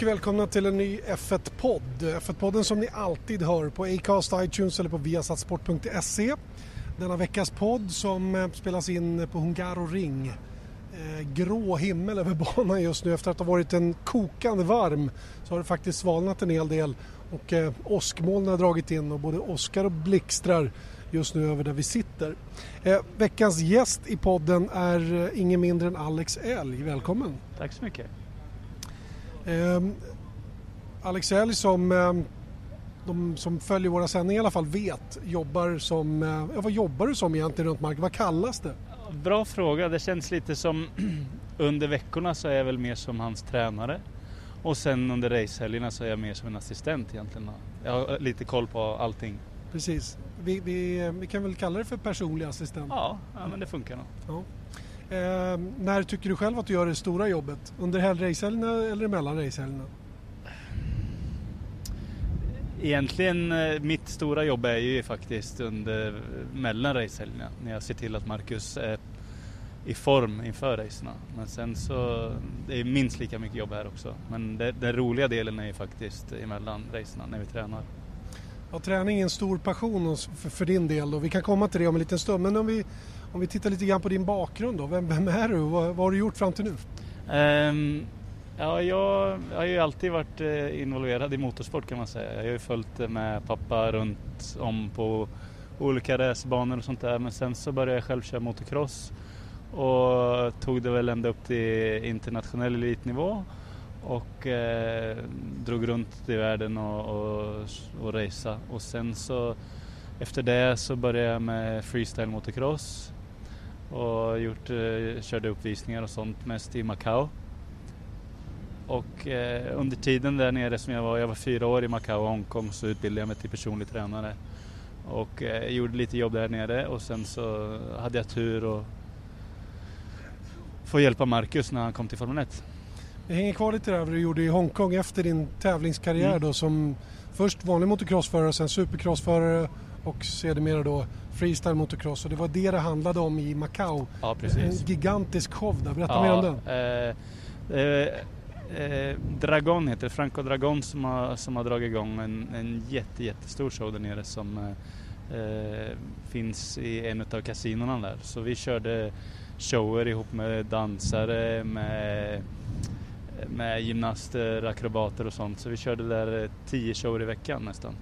Och mycket välkomna till en ny F1-podd. F1-podden som ni alltid hör på Acast, iTunes eller på viasatsport.se. Denna veckas podd som eh, spelas in på Hungaro Ring. Eh, grå himmel över banan just nu efter att ha varit en kokande varm så har det faktiskt svalnat en hel del och eh, åskmoln har dragit in och både åskar och blixtrar just nu över där vi sitter. Veckans gäst i podden är ingen mindre än Alex Elg. Välkommen! Tack så mycket! Eh, Alex Elg som eh, de som följer våra sändningar i alla fall vet jobbar som, eh, ja, vad jobbar du som egentligen runt marken? Vad kallas det? Bra fråga, det känns lite som under veckorna så är jag väl mer som hans tränare och sen under racehelgerna så är jag mer som en assistent egentligen. Jag har lite koll på allting. Precis. Vi, vi, vi kan väl kalla det för personlig assistent? Ja, ja men det funkar nog. Ja. Eh, när tycker du själv att du gör det stora jobbet? Under racehelgerna eller mellan racehelgerna? Egentligen eh, mitt stora jobb är ju faktiskt under mellan racehelgerna när jag ser till att Marcus är i form inför racerna. Men sen så, det är minst lika mycket jobb här också. Men det, den roliga delen är ju faktiskt emellan racerna när vi tränar. Ja, träning är en stor passion för, för din del och vi kan komma till det om en liten stund. Men om vi, om vi tittar lite grann på din bakgrund då. Vem, vem är du och vad, vad, har du gjort fram till nu? Um, ja, jag, jag har ju alltid varit eh, involverad i motorsport kan man säga. Jag har ju följt med pappa runt om på olika racerbanor och sånt där. Men sen så började jag själv köra motocross och tog det väl ända upp till internationell elitnivå och eh, drog runt i världen och, och, och racea. Och sen så efter det så började jag med freestyle motocross och gjort, eh, körde uppvisningar och sånt mest i Macao. Och eh, under tiden där nere som jag var, jag var fyra år i Macao och Hongkong så utbildade jag mig till personlig tränare. Och eh, gjorde lite jobb där nere och sen så hade jag tur och få hjälpa Marcus när han kom till Formel 1. Vi hänger kvar lite där vad du gjorde i Hongkong efter din tävlingskarriär mm. då som först vanlig motocrossförare, sen supercrossförare och sedermera då freestyle motocross och det var det det handlade om i Macau. Ja. En gigantisk show där, berätta ja, mer om den. Eh, eh, eh, Dragon heter det, Franco Dragon som har, som har dragit igång en, en jätte, jättestor show där nere som eh, finns i en av kasinorna där. Så vi körde shower ihop med dansare, med, med gymnaster, akrobater och sånt. Så vi körde där eh, tio shower i veckan nästan.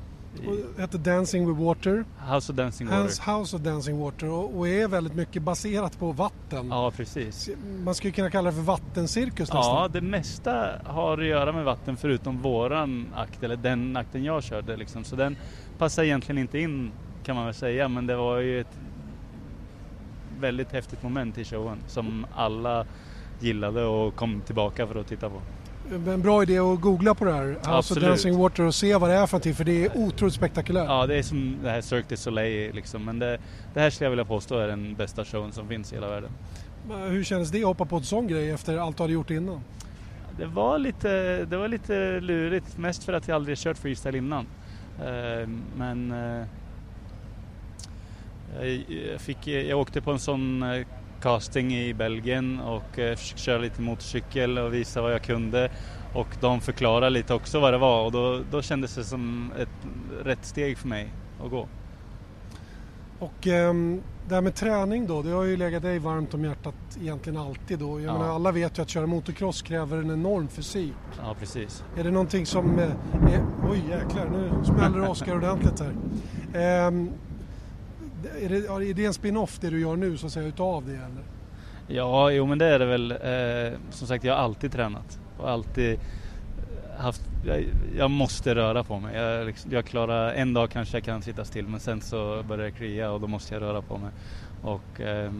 Det hette Dancing with Water. House of Dancing Water. House of Dancing Water och, är väldigt mycket baserat på vatten. Ja, precis. Man skulle kunna kalla det för vattencirkus nästan. Ja, det mesta har att göra med vatten förutom våran akt, eller den akten jag körde liksom. Så den passar egentligen inte in kan man väl säga, men det var ju ett väldigt häftigt moment i showen som alla gillade och kom tillbaka för att titta på. En bra idé att googla på det här, Absolut. of Dancing Water och se vad det är för någonting för det är otroligt spektakulärt. Ja, det är som det här Cirque du Soleil liksom, men det, det här skulle jag vilja påstå är den bästa showen som finns i hela världen. Hur kändes det att hoppa på en sån grej efter allt du hade gjort innan? Det var lite, det var lite lurigt, mest för att jag aldrig kört freestyle innan. Eh, men eh, jag, fick, jag åkte på en sån eh, casting i Belgien och eh, försökte köra lite motorcykel och visa vad jag kunde. Och de förklarade lite också vad det var och då, då kändes det som ett rätt steg för mig att gå. Och um, det här med träning då, det har ju legat dig varmt om hjärtat egentligen alltid då. Jag ja. menar, alla vet ju att köra motocross kräver en enorm fysik. Ja, precis. Är det någonting som... Är, oj jäklar, nu smäller Oskar ordentligt här. Um, är det, är det en spin-off det du gör nu så att säga utav det eller? Ja, jo men det är det väl. Eh, som sagt jag har alltid tränat och alltid eh, haft, jag, jag måste röra på mig. Jag, liksom, jag, klarar, en dag kanske jag kan sitta still men sen så börjar det klia och då måste jag röra på mig. Och, eh,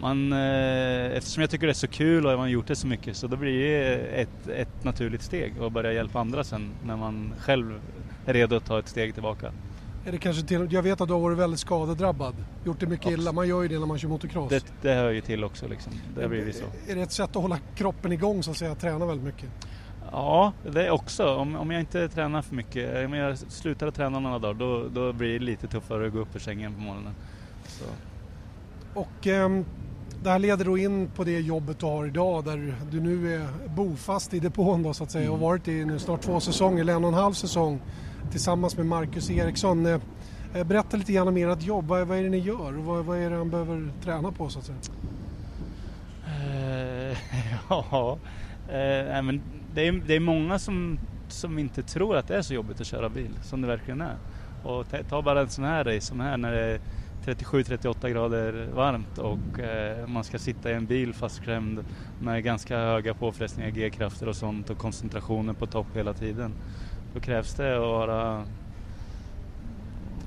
man, eh, eftersom jag tycker det är så kul och jag har gjort det så mycket så då blir det ett, ett naturligt steg att börja hjälpa andra sen när man själv är redo att ta ett steg tillbaka. Är det kanske till, jag vet att du har varit väldigt skadedrabbad. Gjort det mycket illa. Man gör ju det när man kör motocross. Det, det hör ju till också liksom. Det blivit så. Är det ett sätt att hålla kroppen igång så att säga? Träna väldigt mycket? Ja, det är också. Om, om jag inte tränar för mycket, om jag slutar att träna några dagar då, då blir det lite tuffare att gå upp ur sängen på morgonen. Så. Och eh, det här leder då in på det jobbet du har idag där du nu är bofast i depån då så att säga mm. och varit i nu snart två säsonger, eller en och en halv säsong tillsammans med Marcus Eriksson. Eh, eh, berätta lite grann om ert jobb, vad, vad är det ni gör och vad, vad är det han behöver träna på så att säga? Uh, ja, uh, men det är, det är många som, som inte tror att det är så jobbigt att köra bil som det verkligen är. Och ta bara en sån här race som här när det är 37-38 grader varmt och eh, man ska sitta i en bil fastklämd med ganska höga påfrestningar, G-krafter och sånt och koncentrationen på topp hela tiden. Då krävs det att vara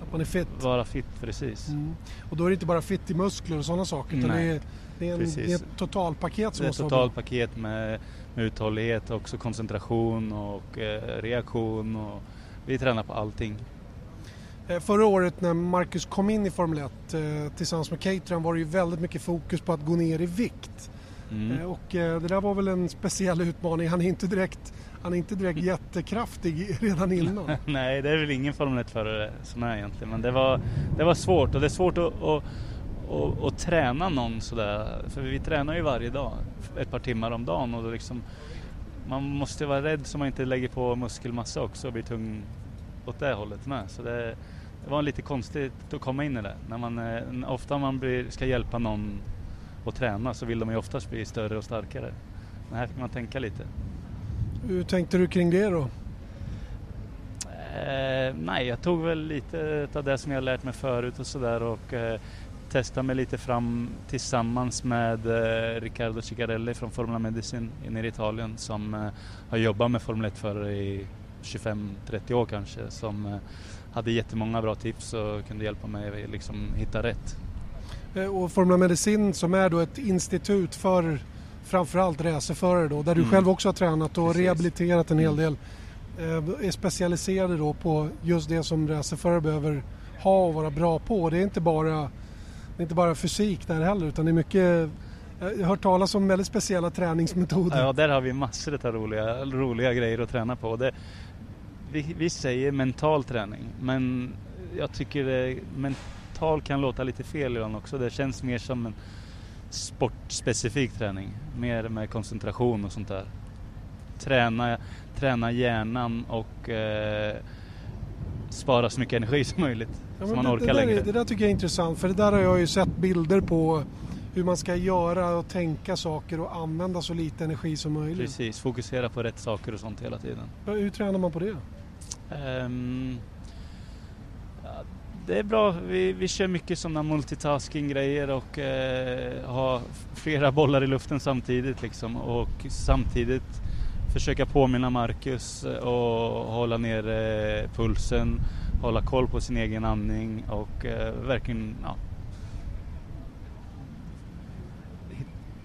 att man är fit. Vara fit, precis. Mm. Och då är det inte bara fit i muskler och sådana saker utan det är, det är, en, det är ett totalpaket som måste vara Det är ett totalpaket med, med uthållighet, också koncentration och eh, reaktion och vi tränar på allting. Eh, förra året när Marcus kom in i Formel 1 eh, tillsammans med Caterham var det ju väldigt mycket fokus på att gå ner i vikt. Mm. Eh, och det där var väl en speciell utmaning. Han är inte direkt, han är inte direkt jättekraftig redan innan. Nej, det är väl ingen Formel 1-förare som är egentligen. Men det var, det var svårt och det är svårt att, att, att, att träna någon sådär. För vi tränar ju varje dag, ett par timmar om dagen. Och liksom, man måste vara rädd så man inte lägger på muskelmassa också och blir tung åt det hållet med. Så det, det var lite konstigt att komma in i det. När man, eh, ofta om man blir, ska hjälpa någon att träna så vill de ju oftast bli större och starkare. Men här fick man tänka lite. Hur tänkte du kring det då? Eh, nej, jag tog väl lite av det som jag lärt mig förut och sådär och eh, testade mig lite fram tillsammans med eh, Riccardo Ciccarelli från Formula Medicine nere i Italien som eh, har jobbat med Formel 1-förare i 25-30 år kanske som eh, hade jättemånga bra tips och kunde hjälpa mig liksom hitta rätt. Eh, och Formula Medicin som är då ett institut för framförallt racerförare då, där du mm. själv också har tränat och Precis. rehabiliterat en hel mm. del. Eh, är specialiserade då på just det som racerförare behöver ha och vara bra på. Det är inte bara, det är inte bara fysik där heller utan det är mycket jag har hört talas om väldigt speciella träningsmetoder. Ja, där har vi massor av roliga, roliga grejer att träna på. Det, vi, vi säger mental träning, men jag tycker det, mental kan låta lite fel ibland också. Det känns mer som en sportspecifik träning, mer med koncentration och sånt där. Träna, träna hjärnan och eh, spara så mycket energi som möjligt. Ja, så man det, orkar det längre. Är, det där tycker jag är intressant för det där har jag ju sett bilder på hur man ska göra och tänka saker och använda så lite energi som möjligt. Precis, fokusera på rätt saker och sånt hela tiden. Hur tränar man på det? Um, det är bra, vi, vi kör mycket sådana multitasking-grejer och eh, ha flera bollar i luften samtidigt liksom och samtidigt försöka påminna Marcus eh, och hålla ner eh, pulsen, hålla koll på sin egen andning och eh, verkligen ja,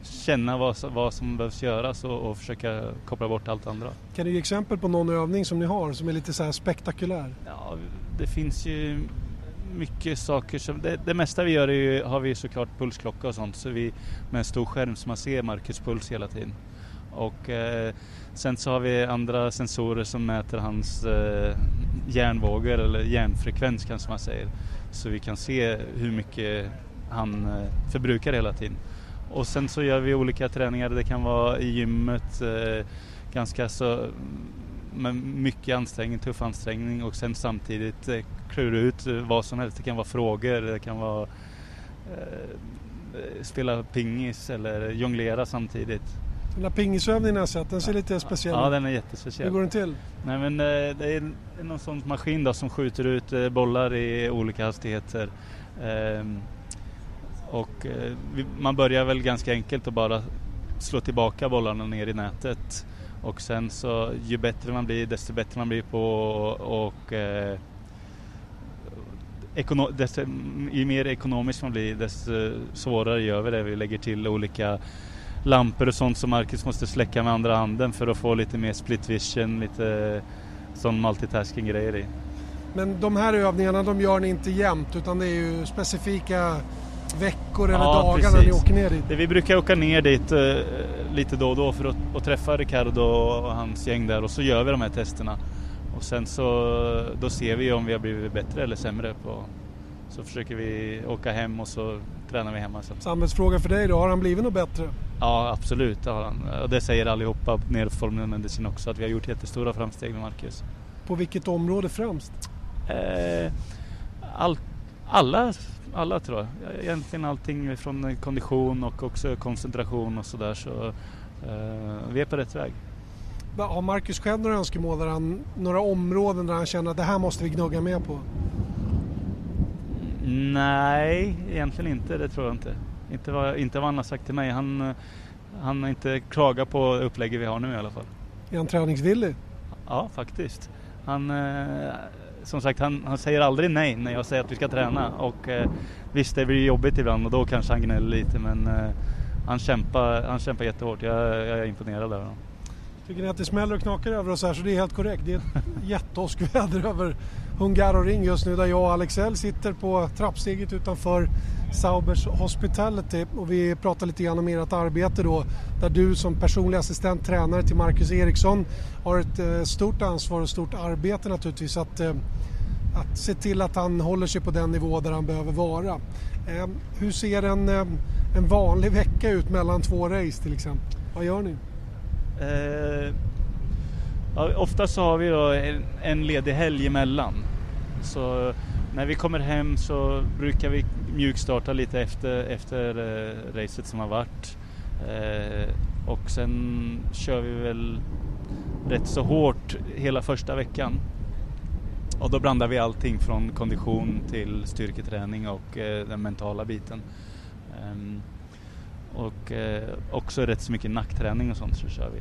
känna vad, vad som behövs göras och, och, försöka koppla bort allt andra. Kan du ge exempel på någon övning som ni har som är lite så spektakulär? Ja, det finns ju mycket saker som, det, det mesta vi gör är ju, har vi såklart pulsklocka och sånt så vi med en stor skärm så man ser Marcus puls hela tiden. Och eh, sen så har vi andra sensorer som mäter hans eh, hjärnvågor eller hjärnfrekvens kanske man säger. Så vi kan se hur mycket han eh, förbrukar hela tiden. Och sen så gör vi olika träningar. Det kan vara i gymmet, eh, ganska så med mycket ansträngning, tuff ansträngning och sen samtidigt eh, klura ut vad som helst. Det kan vara frågor, det kan vara eh, spela pingis eller jonglera samtidigt. Den där pingisövningen jag sett, den ser lite speciell ut. Ja, den är jättespeciell. Hur går den till? Nej, men, eh, det är någon sån maskin då, som skjuter ut eh, bollar i olika hastigheter. Ehm, och eh, man börjar väl ganska enkelt att bara slå tillbaka bollarna ner i nätet. Och sen så ju bättre man blir desto bättre man blir på och eh, ekono- desto, ju mer ekonomisk man blir desto svårare gör vi det. Vi lägger till olika lampor och sånt som Marcus måste släcka med andra handen för att få lite mer split vision, lite sån multitasking grejer i. Men de här övningarna de gör ni inte jämt utan det är ju specifika veckor eller ja, dagar precis. när ni åker ner dit? Vi brukar åka ner dit eh, lite då och då för att, att träffa Ricardo och hans gäng där och så gör vi de här testerna. Och sen så då ser vi om vi har blivit bättre eller sämre på Så försöker vi åka hem och så tränar vi hemma sen. Samhällsfråga för dig då, har han blivit något bättre? Ja absolut, det har han. Och det säger allihopa nere på Formel Medicin också att vi har gjort jättestora framsteg med Marcus. På vilket område främst? Eh, all, alla, alla tror jag. Egentligen allting från kondition och också koncentration och sådär. Så, eh, vi är på rätt väg. Har Marcus själv några önskemål, där han, några områden där han känner att det här måste vi gnugga med på? Nej, egentligen inte. Det tror jag inte. Inte vad, inte vad han har sagt till mig. Han, han har inte klagat på upplägget vi har nu i alla fall. Är han träningsvillig? Ja, faktiskt. Han, eh, som sagt, han, han, säger aldrig nej när jag säger att vi ska träna. Och eh, visst, det blir jobbigt ibland och då kanske han gnäller lite men eh, han, kämpar, han kämpar jättehårt. Jag, jag är imponerad över honom. Tycker ni att det smäller och knakar över oss här så det är helt korrekt. Det är ett jätteåskväder över Hungaroring just nu där jag och Alex L sitter på trappsteget utanför Saubers Hospitality och vi pratar lite grann om ert arbete då där du som personlig assistent tränare till Marcus Eriksson har ett eh, stort ansvar och stort arbete naturligtvis att, eh, att se till att han håller sig på den nivå där han behöver vara. Eh, hur ser en, en vanlig vecka ut mellan två race till exempel? Vad gör ni? Eh, ja, ofta så har vi då en, en ledig helg emellan. Så när vi kommer hem så brukar vi mjukstarta lite efter, efter eh, racet som har varit. Eh, och sen kör vi väl rätt så hårt hela första veckan. Och då blandar vi allting från kondition till styrketräning och eh, den mentala biten. Ehm, och eh, också rätt så mycket nackträning och sånt så kör vi.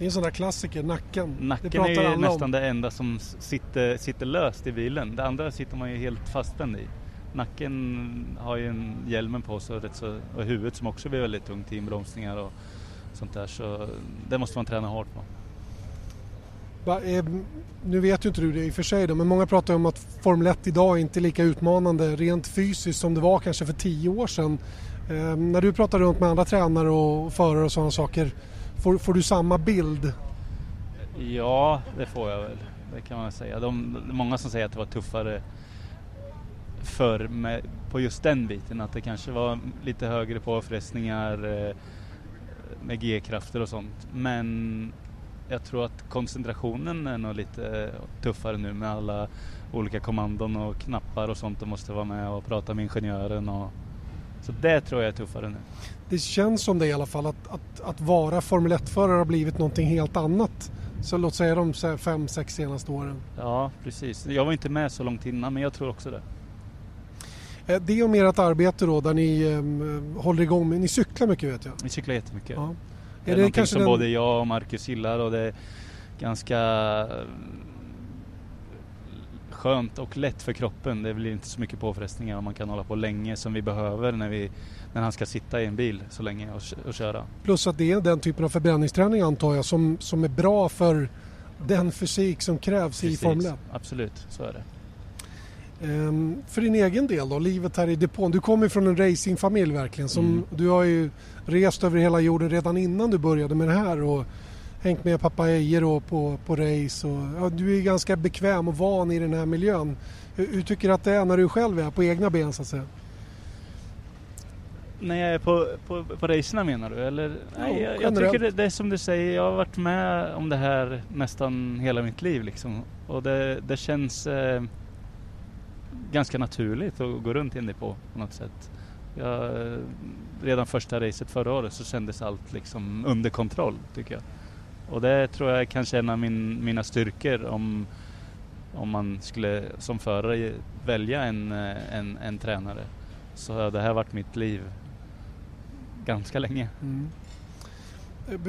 Det är en sån där klassiker, nacken. Nacken är ju nästan om. det enda som sitter, sitter löst i bilen. Det andra sitter man ju helt fastspänd i. Nacken har ju en hjälmen på sig och, rätt så, och huvudet som också blir väldigt tungt i inbromsningar och sånt där. Så det måste man träna hårt på. Eh, nu vet ju inte du det i och för sig då, men många pratar om att Formel 1 idag är inte lika utmanande rent fysiskt som det var kanske för tio år sedan. Eh, när du pratar runt med andra tränare och förare och sådana saker, får, får, du samma bild? Ja, det får jag väl. Det kan man säga. De, många som säger att det var tuffare förr med, på just den biten. Att det kanske var lite högre påfrestningar eh, med G-krafter och sånt. Men jag tror att koncentrationen är nog lite tuffare nu med alla olika kommandon och knappar och sånt. Du måste vara med och prata med ingenjören. Och, så det tror jag är tuffare nu. Det känns som det i alla fall att, att, att vara Formel 1-förare har blivit någonting helt annat. Så låt säga de fem, sex senaste åren. Ja, precis. Jag var inte med så långt innan men jag tror också det. Eh, det om ert arbete då där ni um, håller igång Ni cyklar mycket vet jag. Vi cyklar jättemycket. Ja. Det är, det någonting som den... både jag och Marcus gillar och det är ganska skönt och lätt för kroppen. Det blir inte så mycket påfrestningar och man kan hålla på länge som vi behöver när, vi, när han ska sitta i en bil så länge och, och köra. Plus att det är den typen av förbränningsträning antar jag som, som är bra för den fysik som krävs Precis, i Formel 1. Absolut, så är det. Um, för din egen del då, livet här i depån. Du kommer från en racingfamilj verkligen. Som, mm. Du har ju rest över hela jorden redan innan du började med det här och hängt med pappa Eje då på, på race. Och, ja, du är ganska bekväm och van i den här miljön. Hur, hur tycker du att det är när du själv är på egna ben så att säga? När jag är på, på, på racerna menar du? Eller? Nej, jag, jag tycker det, det, är som du säger, jag har varit med om det här nästan hela mitt liv liksom. Och det, det känns eh, ganska naturligt att gå runt i en depå på något sätt. Jag, redan första racet förra året så kändes allt liksom under kontroll tycker jag. Och det tror jag kanske är en av min, mina styrkor om, om man skulle som förare välja en, en, en tränare. Så har det här varit mitt liv ganska länge. Mm.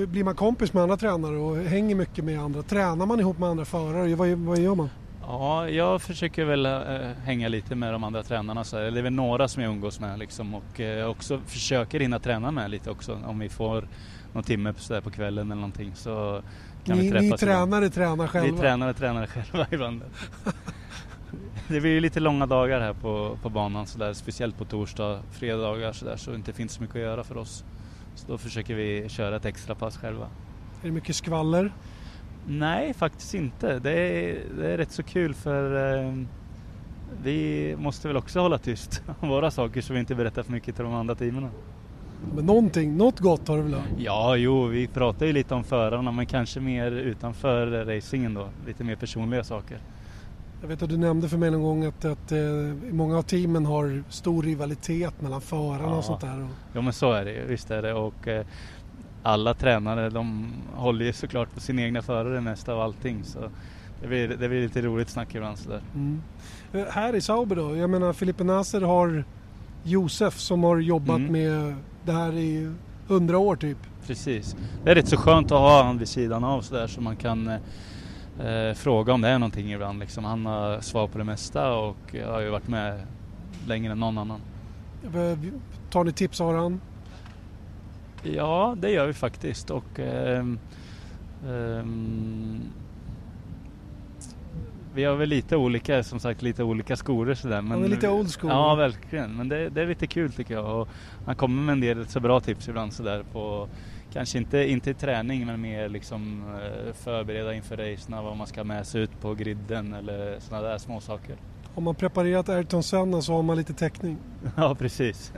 Blir man kompis med andra tränare och hänger mycket med andra? Tränar man ihop med andra förare? Vad, vad gör man? Ja, jag försöker väl äh, hänga lite med de andra tränarna. Så det är väl några som jag umgås med liksom, och också försöker hinna träna med lite också. Om vi får någon timme så på kvällen eller någonting så kan ni, vi träffas. Ni tränare tränar själva? Vi tränare tränar själva ibland. det blir ju lite långa dagar här på, på banan så där, speciellt på torsdag, fredagar så där så det inte finns så mycket att göra för oss. Så då försöker vi köra ett extra pass själva. Är det mycket skvaller? Nej, faktiskt inte. Det är, det är rätt så kul för eh, vi måste väl också hålla tyst om våra saker så vi inte berättar för mycket till de andra teamen. Men någonting, något gott har du väl Ja, jo, vi pratar ju lite om förarna men kanske mer utanför racingen då. Lite mer personliga saker. Jag vet att du nämnde för mig någon gång att, att eh, många av teamen har stor rivalitet mellan förarna ja. och sånt där. Ja men så är det visst är det. Och, eh, alla tränare de håller ju såklart på sina egna förare mest av allting. Så det blir, det blir lite roligt snack ibland sådär. Mm. Eh, här i Sauber då? Jag menar Filipe Nasser har Josef som har jobbat mm. med det här i hundra år typ. Precis. Det är rätt så skönt att ha honom vid sidan av sådär så man kan eh, fråga om det är någonting ibland. Liksom. Han har svar på det mesta och har ju varit med längre än någon annan. Tar ni tips av varandra? Ja, det gör vi faktiskt. Och, eh, eh, vi har väl lite olika, som sagt, lite olika skolor sådär. Men, ja, lite old school. Ja, verkligen. Men det, det, är lite kul tycker jag. Och han kommer med en del så bra tips ibland sådär på Kanske inte, inte i träning men mer liksom eh, förbereda inför racen, vad man ska ha med sig ut på griden eller sådana där små saker. Har man preparerat Ayrton Senna så har man lite täckning. Ja, precis.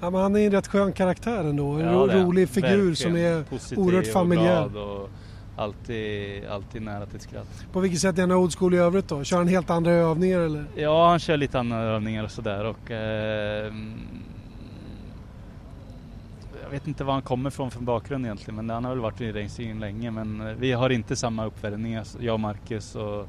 ja, men han är en rätt skön karaktär ändå. En ja, rolig figur verkligen. som är Positiv oerhört familjär. Och, och alltid, alltid nära till ett skratt. På vilket sätt är han old school i övrigt då? Kör han helt andra övningar eller? Ja, han kör lite andra övningar och sådär och eh, jag vet inte var han kommer från från bakgrund egentligen men han har väl varit i racingen länge men vi har inte samma uppvärmningar, jag och Marcus och,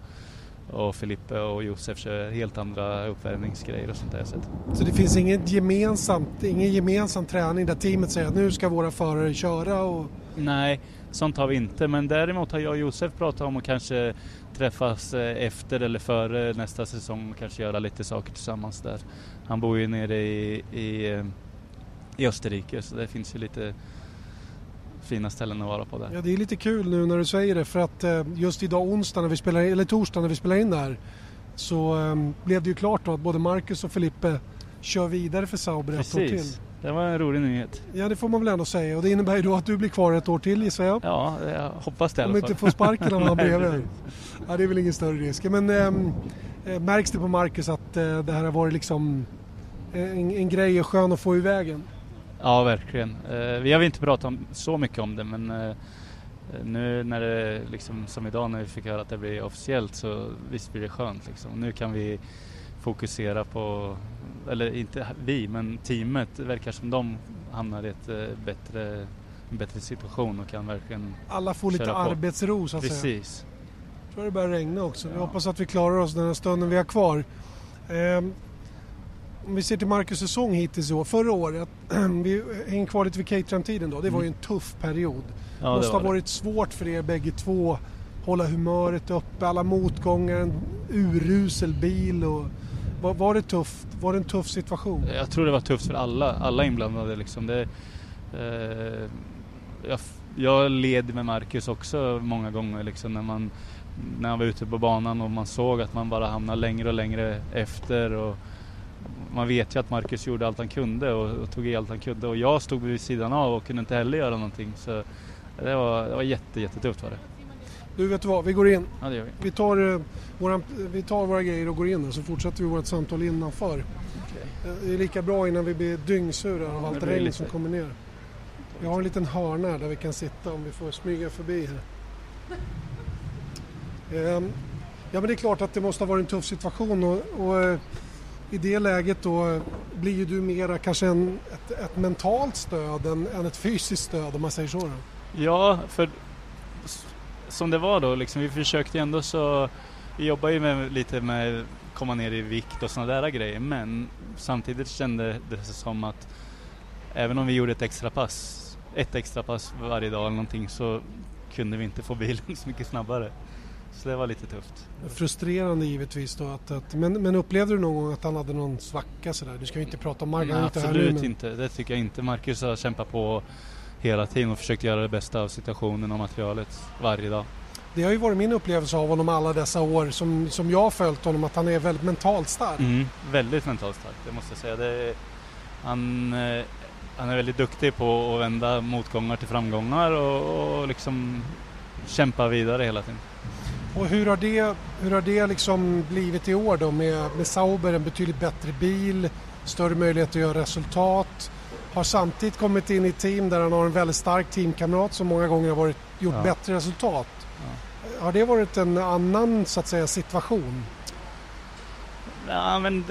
och Filippe och Josef kör helt andra uppvärmningsgrejer och sånt där. Så det finns inget gemensamt, ingen gemensam träning där teamet säger att nu ska våra förare köra? Och... Nej, sånt har vi inte men däremot har jag och Josef pratat om att kanske träffas eh, efter eller före nästa säsong och kanske göra lite saker tillsammans där. Han bor ju nere i, i eh, i Österrike så det finns ju lite fina ställen att vara på där. Ja det är lite kul nu när du säger det för att eh, just idag onsdag när vi spelar, eller torsdag när vi spelar in det här så um, blev det ju klart då att både Marcus och Filippe kör vidare för Sauber ett år till. Det var en rolig nyhet. Ja det får man väl ändå säga och det innebär ju då att du blir kvar ett år till gissar jag. Ja, jag hoppas det Om inte får sparken av honom bredvid. Ja det är väl ingen större risk. Men ähm, märks det på Marcus att äh, det här har varit liksom en, en grej och skön att få i vägen? Ja, verkligen. Eh, vi har inte pratat om, så mycket om det men eh, nu när det liksom som idag när vi fick höra att det blir officiellt så visst blir det skönt liksom. Nu kan vi fokusera på, eller inte vi men teamet, verkar som de hamnar i ett eh, bättre, en bättre situation och kan verkligen Alla får lite arbetsro så att Precis. säga. Precis. Jag tror det börjar regna också. Ja. Vi hoppas att vi klarar oss den här stunden vi har kvar. Ehm, om vi ser till Marcus säsong hittills i år, förra året, vi hänger kvar lite vid Caterham-tiden då, det var ju en mm. tuff period. Ja, det måste ha varit det. svårt för er bägge två, hålla humöret uppe, alla motgångar, en urusel bil och var, var, det tufft? Var det en tuff situation? Jag tror det var tufft för alla, alla inblandade liksom. Det, eh, jag, jag led med Marcus också många gånger liksom när man när han var ute på banan och man såg att man bara hamnade längre och längre efter och man vet ju att Marcus gjorde allt han kunde och, och, tog i allt han kunde och jag stod vid sidan av och kunde inte heller göra någonting. Så det var, det var jätte, jättetufft var det. Du vet vad, vi går in. Ja, det gör vi. Vi tar, eh, våra, vi tar våra grejer och går in och så fortsätter vi vårt samtal innanför. Okay. Det är lika bra innan vi blir dyngsura av allt regn som kommer ner. Vi har en liten hörna där vi kan sitta om vi får smyga förbi här. Ehm, ja men det är klart att det måste ha varit en tuff situation och, och eh, i det läget då blir ju du mera kanske en, ett, ett mentalt stöd än, än, ett fysiskt stöd om man säger så. Då. Ja, för som det var då liksom, vi försökte ändå så, vi jobbar ju med, lite med komma ner i vikt och sådana där grejer men samtidigt kände det som att även om vi gjorde ett extra pass, ett extra pass varje dag eller någonting så kunde vi inte få bilen så mycket snabbare. Så det var lite tufft. Frustrerande givetvis då. Att, att, men, men upplevde du någon gång att han hade någon svacka sådär? Du ska ju inte prata om Marcus. Nej, absolut men... inte. Det tycker jag inte. Marcus har kämpat på hela tiden och försökt göra det bästa av situationen och materialet varje dag. Det har ju varit min upplevelse av honom alla dessa år som, som jag har följt honom att han är väldigt mentalt stark. Mm, väldigt mentalt stark, det måste jag säga. Det, han, eh, han är väldigt duktig på att vända motgångar till framgångar och, och liksom kämpa vidare hela tiden. Och hur har det, hur har det liksom blivit i år då med, med Sauber, en betydligt bättre bil, större möjlighet att göra resultat, har samtidigt kommit in i team där han har en väldigt stark teamkamrat som många gånger har varit, gjort ja. bättre resultat. Ja. Har det varit en annan så att säga situation? Ja, men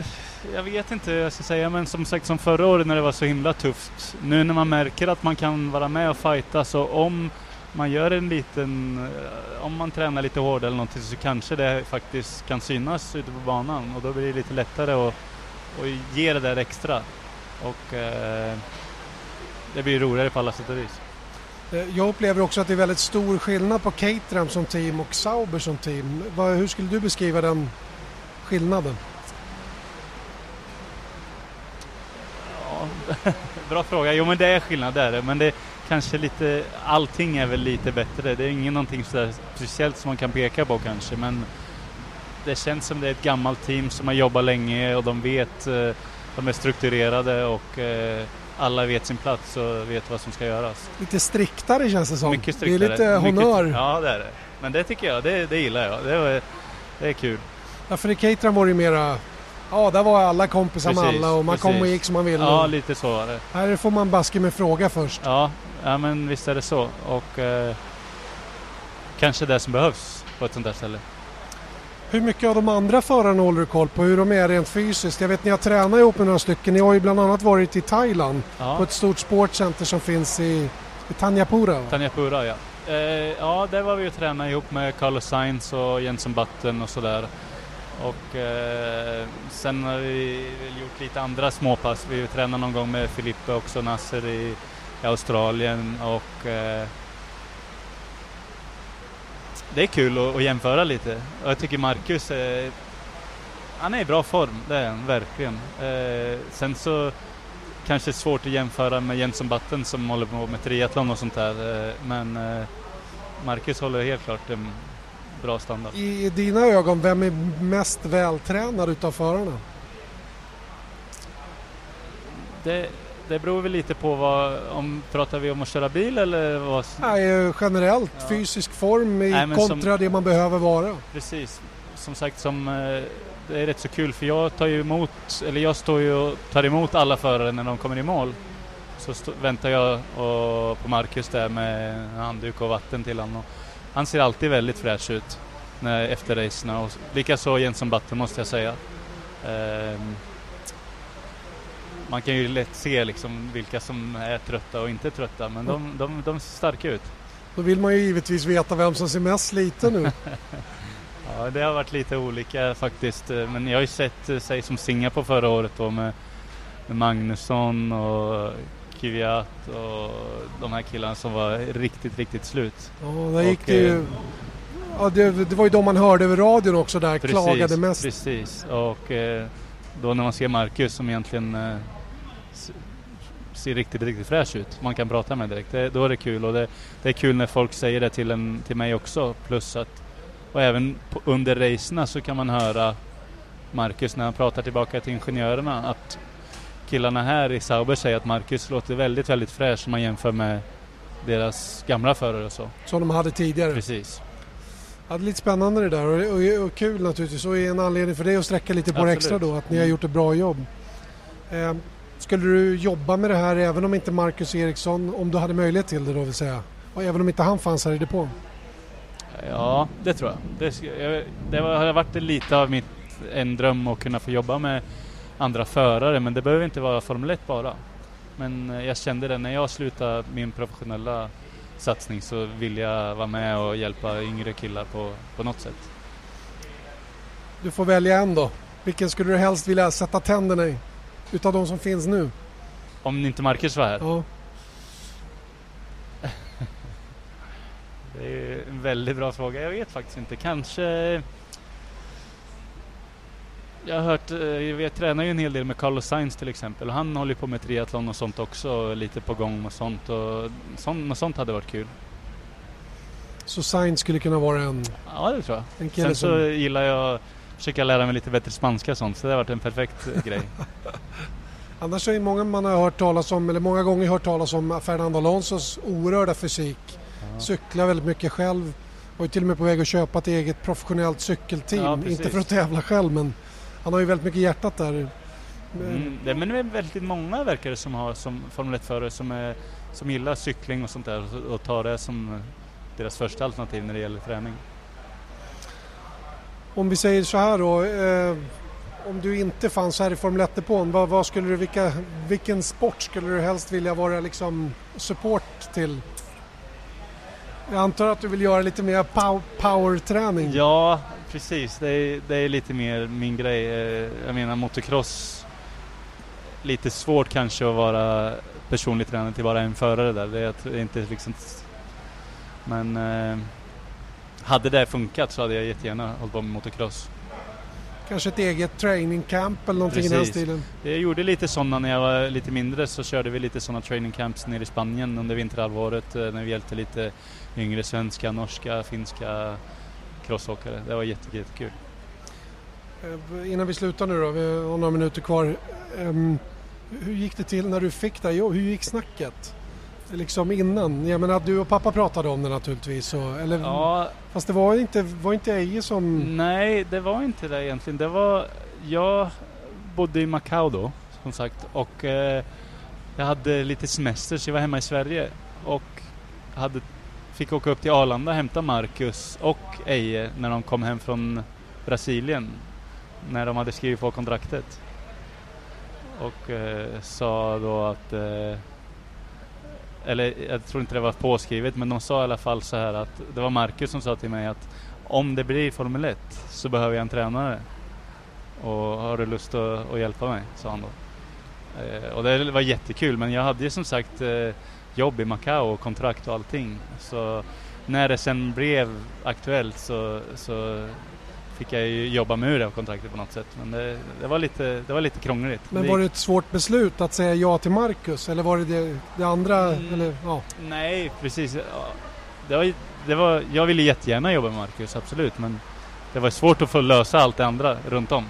jag vet inte hur jag ska säga, men som sagt som förra året när det var så himla tufft. Nu när man märker att man kan vara med och fighta så om man gör en liten, eh, om man tränar lite hårdare eller någonting så kanske det faktiskt kan synas ute på banan och då blir det lite lättare att, att ge det där extra. Och eh, det blir roligare på alla sätt och vis. Eh, jag upplever också att det är väldigt stor skillnad på Caterham som team och Sauber som team. Hur skulle du beskriva den skillnaden? bra fråga. Jo men det är skillnad där. Men det kanske lite, allting är väl lite bättre. Det är inget någonting så speciellt som man kan peka på kanske. Men det känns som det är ett gammalt team som har jobbat länge och de vet, eh, de är strukturerade och eh, alla vet sin plats och vet vad som ska göras. Lite striktare känns det som. Mycket striktare. Det är lite honör. Mycket, ja det är det. Men det tycker jag, det, det gillar jag. Det, det är kul. Ja för i Caterham var det ju mera Ja, där var alla kompisar precis, med alla och man precis. kom och gick som man ville. Ja, lite så var det. Här får man baske med fråga först. Ja, ja men visst är det så. Och eh, kanske det som behövs på ett sånt där ställe. Hur mycket av de andra förarna håller du koll på? Hur de är rent fysiskt? Jag vet ni har tränat ihop med några stycken. Ni har ju bland annat varit i Thailand ja. på ett stort sportcenter som finns i, i Tanjapura. Tanjapura ja. Eh, ja, där var vi och tränade ihop med Carlos Sainz och Jensen Button och sådär. Och eh, sen har vi gjort lite andra småpass. Vi tränade någon gång med Filippe också, Nasser i, i Australien och eh, det är kul att, att, jämföra lite. Och jag tycker Marcus är, han är i bra form, det är han verkligen. Eh, sen så kanske svårt att jämföra med Jenson Button som håller på med triathlon och sånt där. Eh, men eh, Marcus håller helt klart en bra standard. I dina ögon, vem är mest vältränad utav förarna? Det, det beror väl lite på vad, om pratar vi om att köra bil eller vad? Nej, generellt, ja. fysisk form i Nej, kontra som, det man behöver vara. Precis, som sagt som eh, det är rätt så kul för jag tar ju emot, eller jag står ju och tar emot alla förare när de kommer i mål. Så stå, väntar jag och, på Marcus där med handduk och vatten till honom han ser alltid väldigt fräsch ut när, efter racerna. Likaså Jenson Button måste jag säga. Eh, man kan ju lätt se liksom vilka som är trötta och inte trötta men de, de, de ser starka ut. Då vill man ju givetvis veta vem som ser mest sliten nu. ja, det har varit lite olika faktiskt. Men jag har ju sett, eh, sig som Singapore förra året då med, Magnusson och Kvyat och de här killarna som var riktigt, riktigt slut. Ja, där gick och, det ju... Eh, ja, det, det, var ju de man hörde över radion också där, precis, klagade mest. Precis, och eh, då när man ser Marcus som egentligen eh, ser riktigt, riktigt fräsch ut. Man kan prata med direkt. Det, då är det kul och det, det, är kul när folk säger det till, en, till mig också. Plus att, och även på, under racerna så kan man höra Marcus när han pratar tillbaka till ingenjörerna att killarna här i Sauber säger att Marcus låter väldigt, väldigt fräsch om man jämför med deras gamla förare och så. Som de hade tidigare? Precis. Ja, det är lite spännande det där och, och, och kul naturligtvis och en anledning för dig att sträcka lite på det extra då, att ni har gjort ett bra jobb. Eh, skulle du jobba med det här även om inte Marcus Eriksson, om du hade möjlighet till det då vill säga? Och även om inte han fanns här i depån? Ja, det tror jag. Det, det har varit lite av mitt, en dröm att kunna få jobba med andra förare men det behöver inte vara Formel 1 bara. Men eh, jag kände det när jag slutade min professionella satsning så vill jag vara med och hjälpa yngre killar på, på något sätt. Du får välja en då. Vilken skulle du helst vilja sätta tänderna i? Utav de som finns nu? Om inte Marcus var här? Ja. det är en väldigt bra fråga. Jag vet faktiskt inte. Kanske jag har hört, jag eh, tränar ju en hel del med Carlos Sainz till exempel han håller på med triathlon och sånt också, lite på gång och sånt och sånt, något sånt hade varit kul. Så Sainz skulle kunna vara en... Ja det tror jag. Sen så gillar jag, försöka lära mig lite bättre spanska och sånt så det har varit en perfekt grej. Annars är det många man har hört talas om, eller många gånger hört talas om Fernando Alonsos oerhörda fysik. Ja. Cyklar väldigt mycket själv var ju till och med på väg att köpa ett eget professionellt cykelteam. Ja, inte för att tävla själv men han har ju väldigt mycket hjärtat där. Mm, det, men det är väldigt många verkar det som har som Formel 1-förare som, är, som gillar cykling och sånt där och, och tar det som deras första alternativ när det gäller träning. Om vi säger så här då. Eh, om du inte fanns här i Formel 1-depån, vad, vad skulle du, vilka, vilken sport skulle du helst vilja vara liksom support till? Jag antar att du vill göra lite mer pow, powerträning? Ja, precis. Det är, det är lite mer min grej. Eh, jag menar motocross, lite svårt kanske att vara personlig tränare till bara en förare där. Det är det är inte liksom... Men eh, hade det funkat så hade jag jättegärna hållit på med motocross. Kanske ett eget training camp eller någonting i den Precis. stilen? Jag gjorde lite sådana när jag var lite mindre så körde vi lite sådana training camps nere i Spanien under vinterhalvåret eh, när vi hjälpte lite yngre svenska, norska, finska crossåkare. Det var jätte, jättekul. Eh, Innan vi slutar nu då, vi har några minuter kvar. Ehm, hur gick det till när du fick det? Hur gick snacket? Liksom innan? Jag menar du och pappa pratade om det naturligtvis. Så, eller, Ja, Fast det var inte, var inte Eje som... nej det var inte det egentligen. Det var, jag bodde i Macau då som sagt och eh, jag hade lite semester så jag var hemma i Sverige och hade, fick åka upp till Arlanda och hämta Marcus och Eje när de kom hem från Brasilien när de hade skrivit på kontraktet. Och eh, sa då att eh, eller jag tror inte det var påskrivet men de sa i alla fall så här att det var Marcus som sa till mig att om det blir Formel 1 så behöver jag en tränare. Och har du lust att, att hjälpa mig? sa han då. Eh, och det var jättekul men jag hade ju som sagt eh, jobb i Macao och kontrakt och allting. Så när det sen blev aktuellt så, så fick jag ju jobba med ur det kontraktet på något sätt. Men det, det, var, lite, det var lite krångligt. Men Det var det ett svårt beslut att säga ja till Marcus? Eller var det det, det andra? Mm. Eller, ja. Nej, precis. Det var, det var, jag ville jättegärna jobba med Marcus, absolut. Men det var svårt att få lösa allt det andra runt om.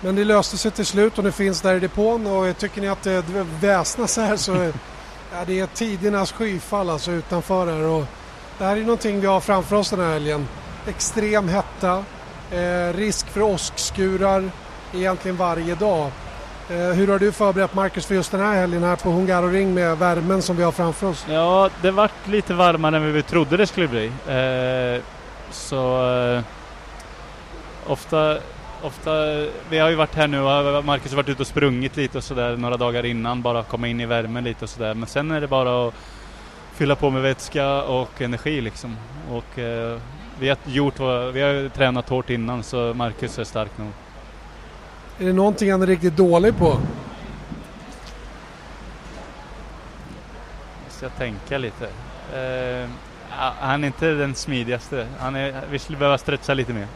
Men det löste sig till slut och det finns där i depån och tycker ni att det väsnas här så ja, det är tidernas skyfall alltså utanför här och det här är någonting vi har framför oss den här helgen. Extrem hetta, eh, risk för åskskurar egentligen varje dag. Eh, hur har du förberett Marcus för just den här helgen här på Hungaroring med värmen som vi har framför oss? Ja, det vart lite varmare än vi trodde det skulle bli. Eh, så eh, ofta, ofta, vi har ju varit här nu och Marcus har varit ute och sprungit lite och sådär några dagar innan, bara komma in i värmen lite och sådär. Men sen är det bara att fylla på med vätska och energi liksom. Och eh, vi har gjort vi har tränat hårt innan så Marcus är stark nog. Är det någonting han är riktigt dålig på? Jag tänka lite. Ja, han är inte den smidigaste. Han är, vi skulle behöva stretcha lite mer.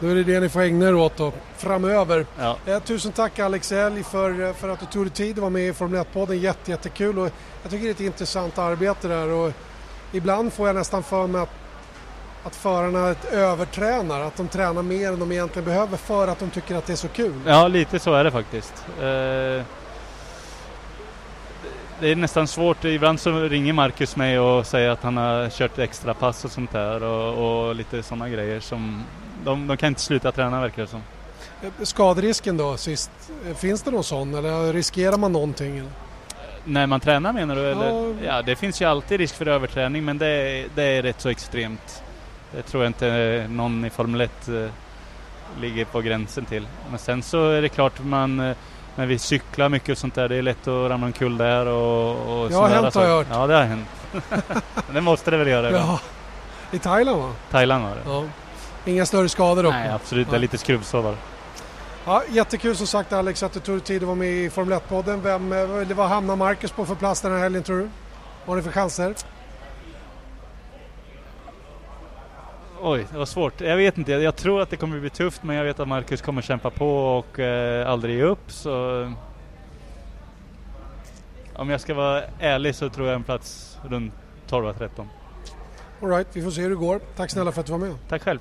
Då är det det ni får ägna er åt då, framöver. Ja. Eh, tusen tack Alex Elg för, eh, för att du tog dig tid att vara med i Formel 1-podden. Jätte, jättekul och jag tycker det är ett intressant arbete där och ibland får jag nästan för mig att, att förarna övertränar, att de tränar mer än de egentligen behöver för att de tycker att det är så kul. Ja, lite så är det faktiskt. Eh, det är nästan svårt. Ibland så ringer Marcus mig och säger att han har kört extra pass och sånt där och, och lite sådana grejer som de, de kan inte sluta träna verkar det som. Eh, Skaderisken då sist, eh, finns det någon sån eller riskerar man någonting? eller? När man tränar menar du? Eller? Ja. Ja, det finns ju alltid risk för överträning men det, är- det är rätt så extremt. Det tror jag inte någon i Formel 1 eh, ligger på gränsen till. Men sen så är det klart man eh, när vi cyklar mycket och sånt där, det är lätt att ramla omkull där och, och Det sådana hänt, har jag saker. Ja, det har hänt. det måste det väl göra. Ja, i Thailand va? Thailand var det. Ja. Inga större skador dock? Nej, absolut. Det Nej. är lite skrubbsår bara. Ja, jättekul som sagt Alex att du tog dig tid att vara med i Formel 1-podden. Vem, eh, vad hamnar Marcus på för plats den här helgen tror du? Vad har ni för chanser? Oj, det var svårt. Jag vet inte. Jag tror att det kommer bli tufft men jag vet att Marcus kommer kämpa på och eh, aldrig ge upp så... Om jag ska vara ärlig så tror jag en plats runt 12-13. All right, vi får se hur det går. Tack snälla för att du var med. Tack själv.